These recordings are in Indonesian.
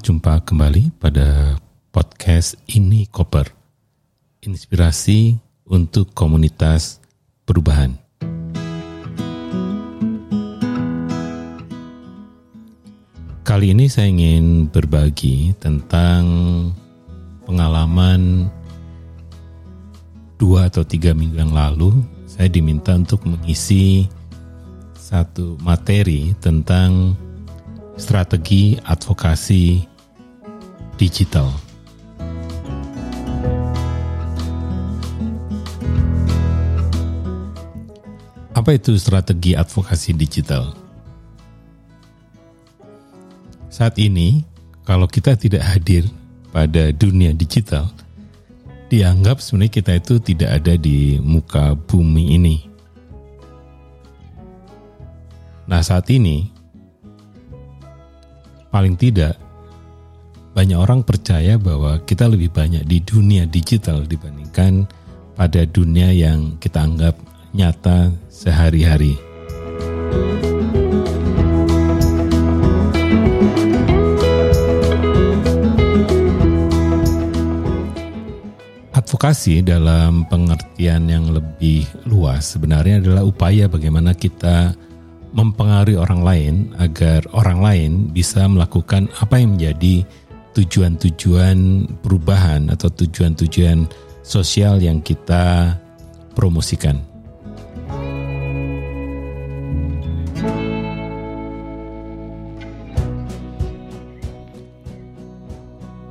Jumpa kembali pada podcast ini Koper. Inspirasi untuk komunitas perubahan. Kali ini saya ingin berbagi tentang pengalaman dua atau tiga minggu yang lalu. Saya diminta untuk mengisi satu materi tentang strategi advokasi digital. Apa itu strategi advokasi digital? Saat ini, kalau kita tidak hadir pada dunia digital, dianggap sebenarnya kita itu tidak ada di muka bumi ini. Nah, saat ini paling tidak banyak orang percaya bahwa kita lebih banyak di dunia digital dibandingkan pada dunia yang kita anggap nyata sehari-hari. Advokasi dalam pengertian yang lebih luas sebenarnya adalah upaya bagaimana kita mempengaruhi orang lain agar orang lain bisa melakukan apa yang menjadi tujuan-tujuan perubahan atau tujuan-tujuan sosial yang kita promosikan.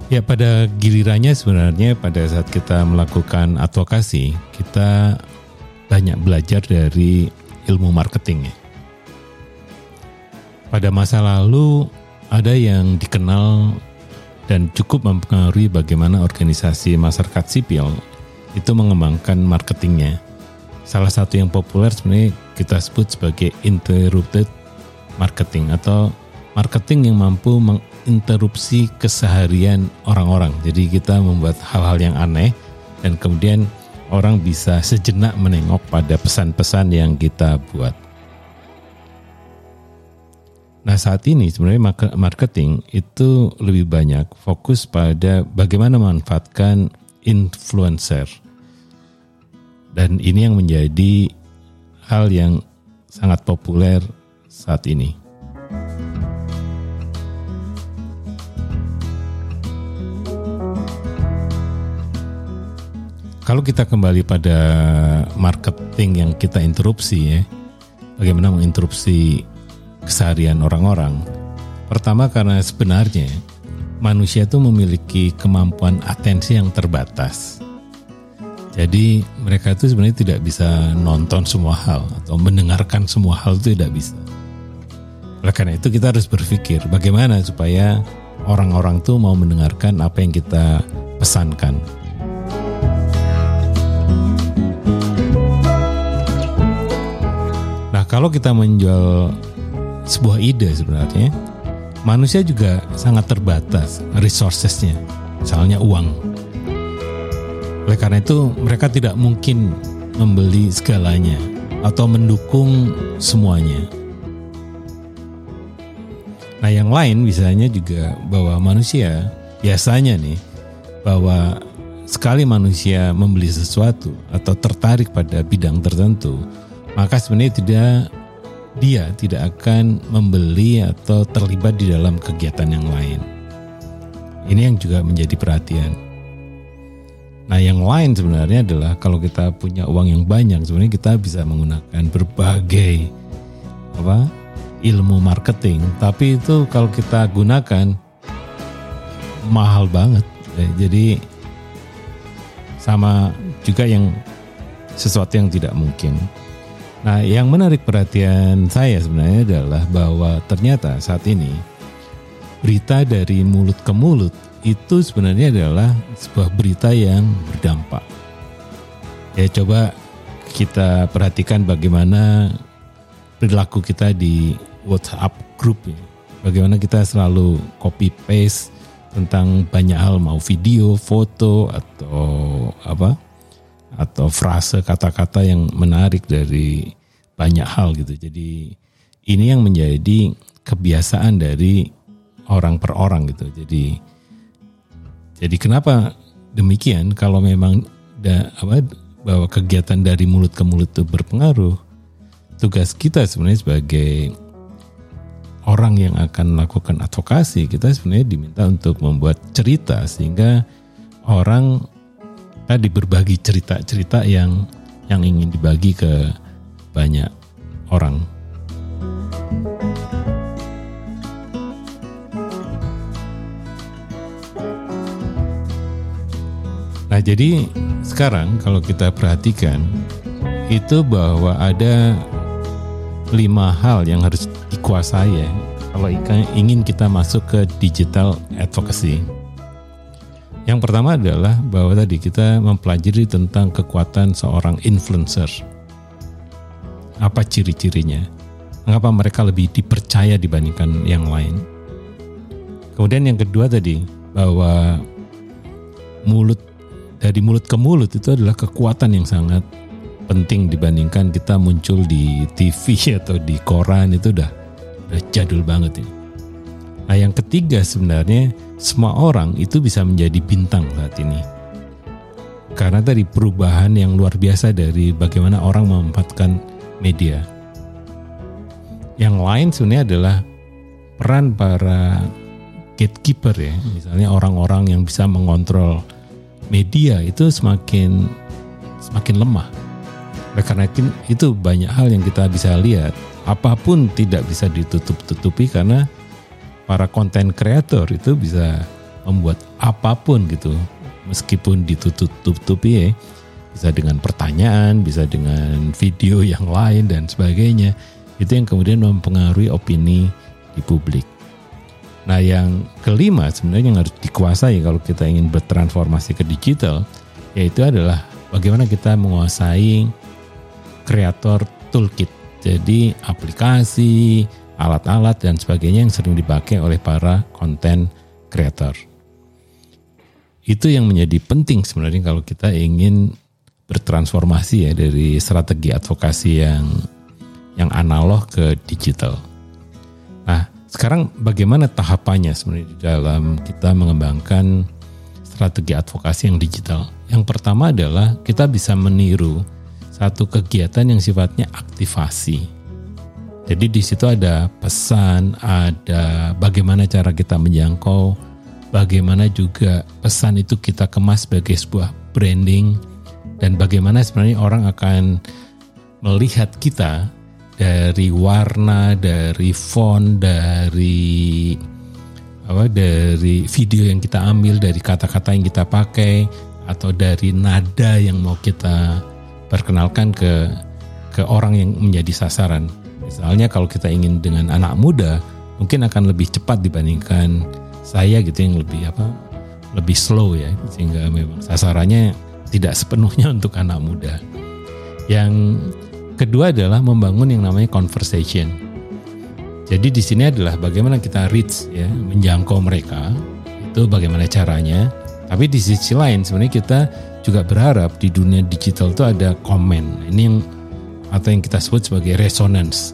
Ya pada gilirannya sebenarnya pada saat kita melakukan advokasi kita banyak belajar dari ilmu marketing ya. Pada masa lalu ada yang dikenal dan cukup mempengaruhi bagaimana organisasi masyarakat sipil itu mengembangkan marketingnya. Salah satu yang populer sebenarnya kita sebut sebagai interrupted marketing atau marketing yang mampu menginterupsi keseharian orang-orang. Jadi kita membuat hal-hal yang aneh dan kemudian orang bisa sejenak menengok pada pesan-pesan yang kita buat. Nah saat ini sebenarnya marketing itu lebih banyak fokus pada bagaimana memanfaatkan influencer. Dan ini yang menjadi hal yang sangat populer saat ini. Kalau kita kembali pada marketing yang kita interupsi ya, bagaimana menginterupsi keseharian orang-orang. Pertama karena sebenarnya manusia itu memiliki kemampuan atensi yang terbatas. Jadi mereka itu sebenarnya tidak bisa nonton semua hal atau mendengarkan semua hal itu tidak bisa. Oleh karena itu kita harus berpikir bagaimana supaya orang-orang tuh mau mendengarkan apa yang kita pesankan. Nah kalau kita menjual sebuah ide sebenarnya. Manusia juga sangat terbatas resourcesnya, misalnya uang. Oleh karena itu mereka tidak mungkin membeli segalanya atau mendukung semuanya. Nah yang lain misalnya juga bahwa manusia biasanya nih bahwa sekali manusia membeli sesuatu atau tertarik pada bidang tertentu, maka sebenarnya tidak dia tidak akan membeli atau terlibat di dalam kegiatan yang lain. Ini yang juga menjadi perhatian. Nah, yang lain sebenarnya adalah kalau kita punya uang yang banyak, sebenarnya kita bisa menggunakan berbagai apa ilmu marketing, tapi itu kalau kita gunakan mahal banget. Jadi sama juga yang sesuatu yang tidak mungkin. Nah, yang menarik perhatian saya sebenarnya adalah bahwa ternyata saat ini berita dari mulut ke mulut itu sebenarnya adalah sebuah berita yang berdampak. Ya coba kita perhatikan bagaimana perilaku kita di WhatsApp group ya. Bagaimana kita selalu copy paste tentang banyak hal mau video, foto atau apa atau frase kata-kata yang menarik dari banyak hal gitu. Jadi ini yang menjadi kebiasaan dari orang per orang gitu. Jadi jadi kenapa demikian kalau memang da, apa bahwa kegiatan dari mulut ke mulut itu berpengaruh tugas kita sebenarnya sebagai orang yang akan melakukan advokasi kita sebenarnya diminta untuk membuat cerita sehingga orang tadi berbagi cerita-cerita yang yang ingin dibagi ke banyak orang. Nah, jadi sekarang kalau kita perhatikan itu bahwa ada lima hal yang harus dikuasai ya kalau ingin kita masuk ke digital advocacy. Yang pertama adalah bahwa tadi kita mempelajari tentang kekuatan seorang influencer. Apa ciri-cirinya? Mengapa mereka lebih dipercaya dibandingkan yang lain? Kemudian yang kedua tadi bahwa mulut dari mulut ke mulut itu adalah kekuatan yang sangat penting dibandingkan kita muncul di TV atau di koran itu udah udah jadul banget ini. Nah yang ketiga sebenarnya semua orang itu bisa menjadi bintang saat ini. Karena tadi perubahan yang luar biasa dari bagaimana orang memanfaatkan media. Yang lain sebenarnya adalah peran para gatekeeper ya, misalnya orang-orang yang bisa mengontrol media itu semakin semakin lemah. Oleh karena itu banyak hal yang kita bisa lihat apa pun tidak bisa ditutup-tutupi karena para konten kreator itu bisa membuat apa pun gitu meskipun ditutup-tutupi ya bisa dengan pertanyaan, bisa dengan video yang lain dan sebagainya. Itu yang kemudian mempengaruhi opini di publik. Nah, yang kelima sebenarnya yang harus dikuasai kalau kita ingin bertransformasi ke digital yaitu adalah bagaimana kita menguasai kreator toolkit jadi aplikasi, alat-alat dan sebagainya yang sering dipakai oleh para konten creator. Itu yang menjadi penting sebenarnya kalau kita ingin bertransformasi ya dari strategi advokasi yang yang analog ke digital. Nah, sekarang bagaimana tahapannya sebenarnya di dalam kita mengembangkan strategi advokasi yang digital? Yang pertama adalah kita bisa meniru satu kegiatan yang sifatnya aktivasi. Jadi di situ ada pesan, ada bagaimana cara kita menjangkau, bagaimana juga pesan itu kita kemas sebagai sebuah branding dan bagaimana sebenarnya orang akan melihat kita dari warna, dari font, dari apa dari video yang kita ambil, dari kata-kata yang kita pakai atau dari nada yang mau kita perkenalkan ke ke orang yang menjadi sasaran. Misalnya kalau kita ingin dengan anak muda, mungkin akan lebih cepat dibandingkan saya gitu yang lebih apa? lebih slow ya sehingga memang sasarannya tidak sepenuhnya untuk anak muda. Yang kedua adalah membangun yang namanya conversation. Jadi di sini adalah bagaimana kita reach ya, menjangkau mereka. Itu bagaimana caranya. Tapi di sisi lain sebenarnya kita juga berharap di dunia digital itu ada komen. Ini yang atau yang kita sebut sebagai resonance.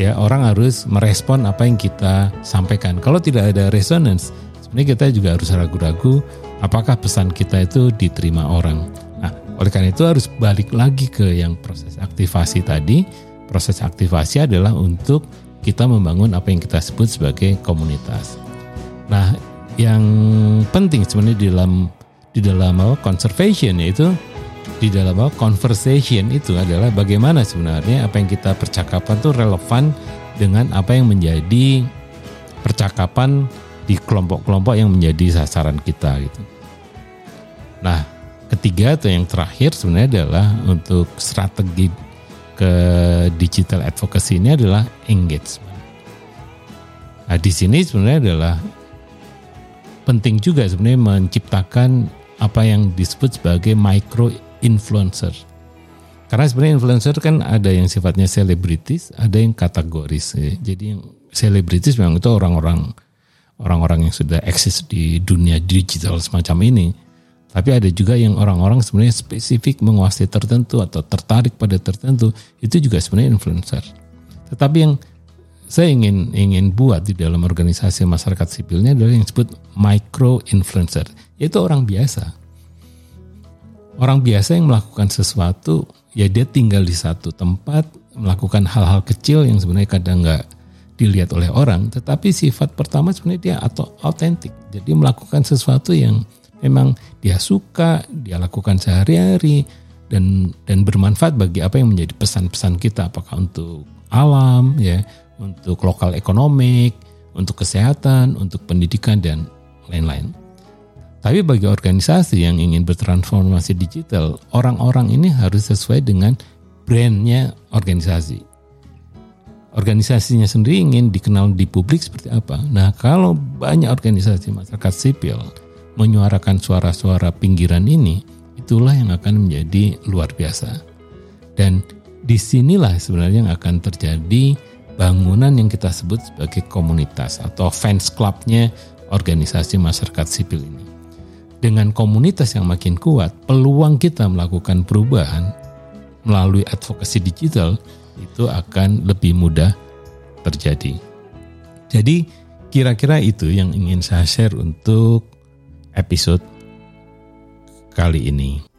Ya, orang harus merespon apa yang kita sampaikan. Kalau tidak ada resonance, sebenarnya kita juga harus ragu-ragu apakah pesan kita itu diterima orang. Nah, oleh karena itu harus balik lagi ke yang proses aktivasi tadi. Proses aktivasi adalah untuk kita membangun apa yang kita sebut sebagai komunitas. Nah, yang penting sebenarnya di dalam di dalam conservation yaitu di dalam apa, conversation itu adalah bagaimana sebenarnya apa yang kita percakapan itu relevan dengan apa yang menjadi percakapan di kelompok-kelompok yang menjadi sasaran kita gitu. Nah, ketiga atau yang terakhir sebenarnya adalah untuk strategi ke digital advocacy ini adalah engagement. Nah, di sini sebenarnya adalah penting juga sebenarnya menciptakan apa yang disebut sebagai micro influencer. Karena sebenarnya influencer kan ada yang sifatnya selebritis, ada yang kategoris. Ya. Jadi yang selebritis memang itu orang-orang orang-orang yang sudah eksis di dunia digital semacam ini. Tapi ada juga yang orang-orang sebenarnya spesifik menguasai tertentu atau tertarik pada tertentu, itu juga sebenarnya influencer. Tetapi yang saya ingin ingin buat di dalam organisasi masyarakat sipilnya adalah yang disebut micro influencer, yaitu orang biasa. Orang biasa yang melakukan sesuatu, ya dia tinggal di satu tempat, melakukan hal-hal kecil yang sebenarnya kadang nggak dilihat oleh orang, tetapi sifat pertama sebenarnya dia atau autentik. Jadi melakukan sesuatu yang memang dia suka, dia lakukan sehari-hari dan dan bermanfaat bagi apa yang menjadi pesan-pesan kita apakah untuk alam ya untuk lokal ekonomi, untuk kesehatan, untuk pendidikan dan lain-lain. Tapi bagi organisasi yang ingin bertransformasi digital, orang-orang ini harus sesuai dengan brandnya organisasi. Organisasinya sendiri ingin dikenal di publik seperti apa. Nah, kalau banyak organisasi masyarakat sipil menyuarakan suara-suara pinggiran ini, itulah yang akan menjadi luar biasa. Dan di sinilah sebenarnya yang akan terjadi bangunan yang kita sebut sebagai komunitas atau fans clubnya organisasi masyarakat sipil ini. Dengan komunitas yang makin kuat, peluang kita melakukan perubahan melalui advokasi digital itu akan lebih mudah terjadi. Jadi kira-kira itu yang ingin saya share untuk episode kali ini.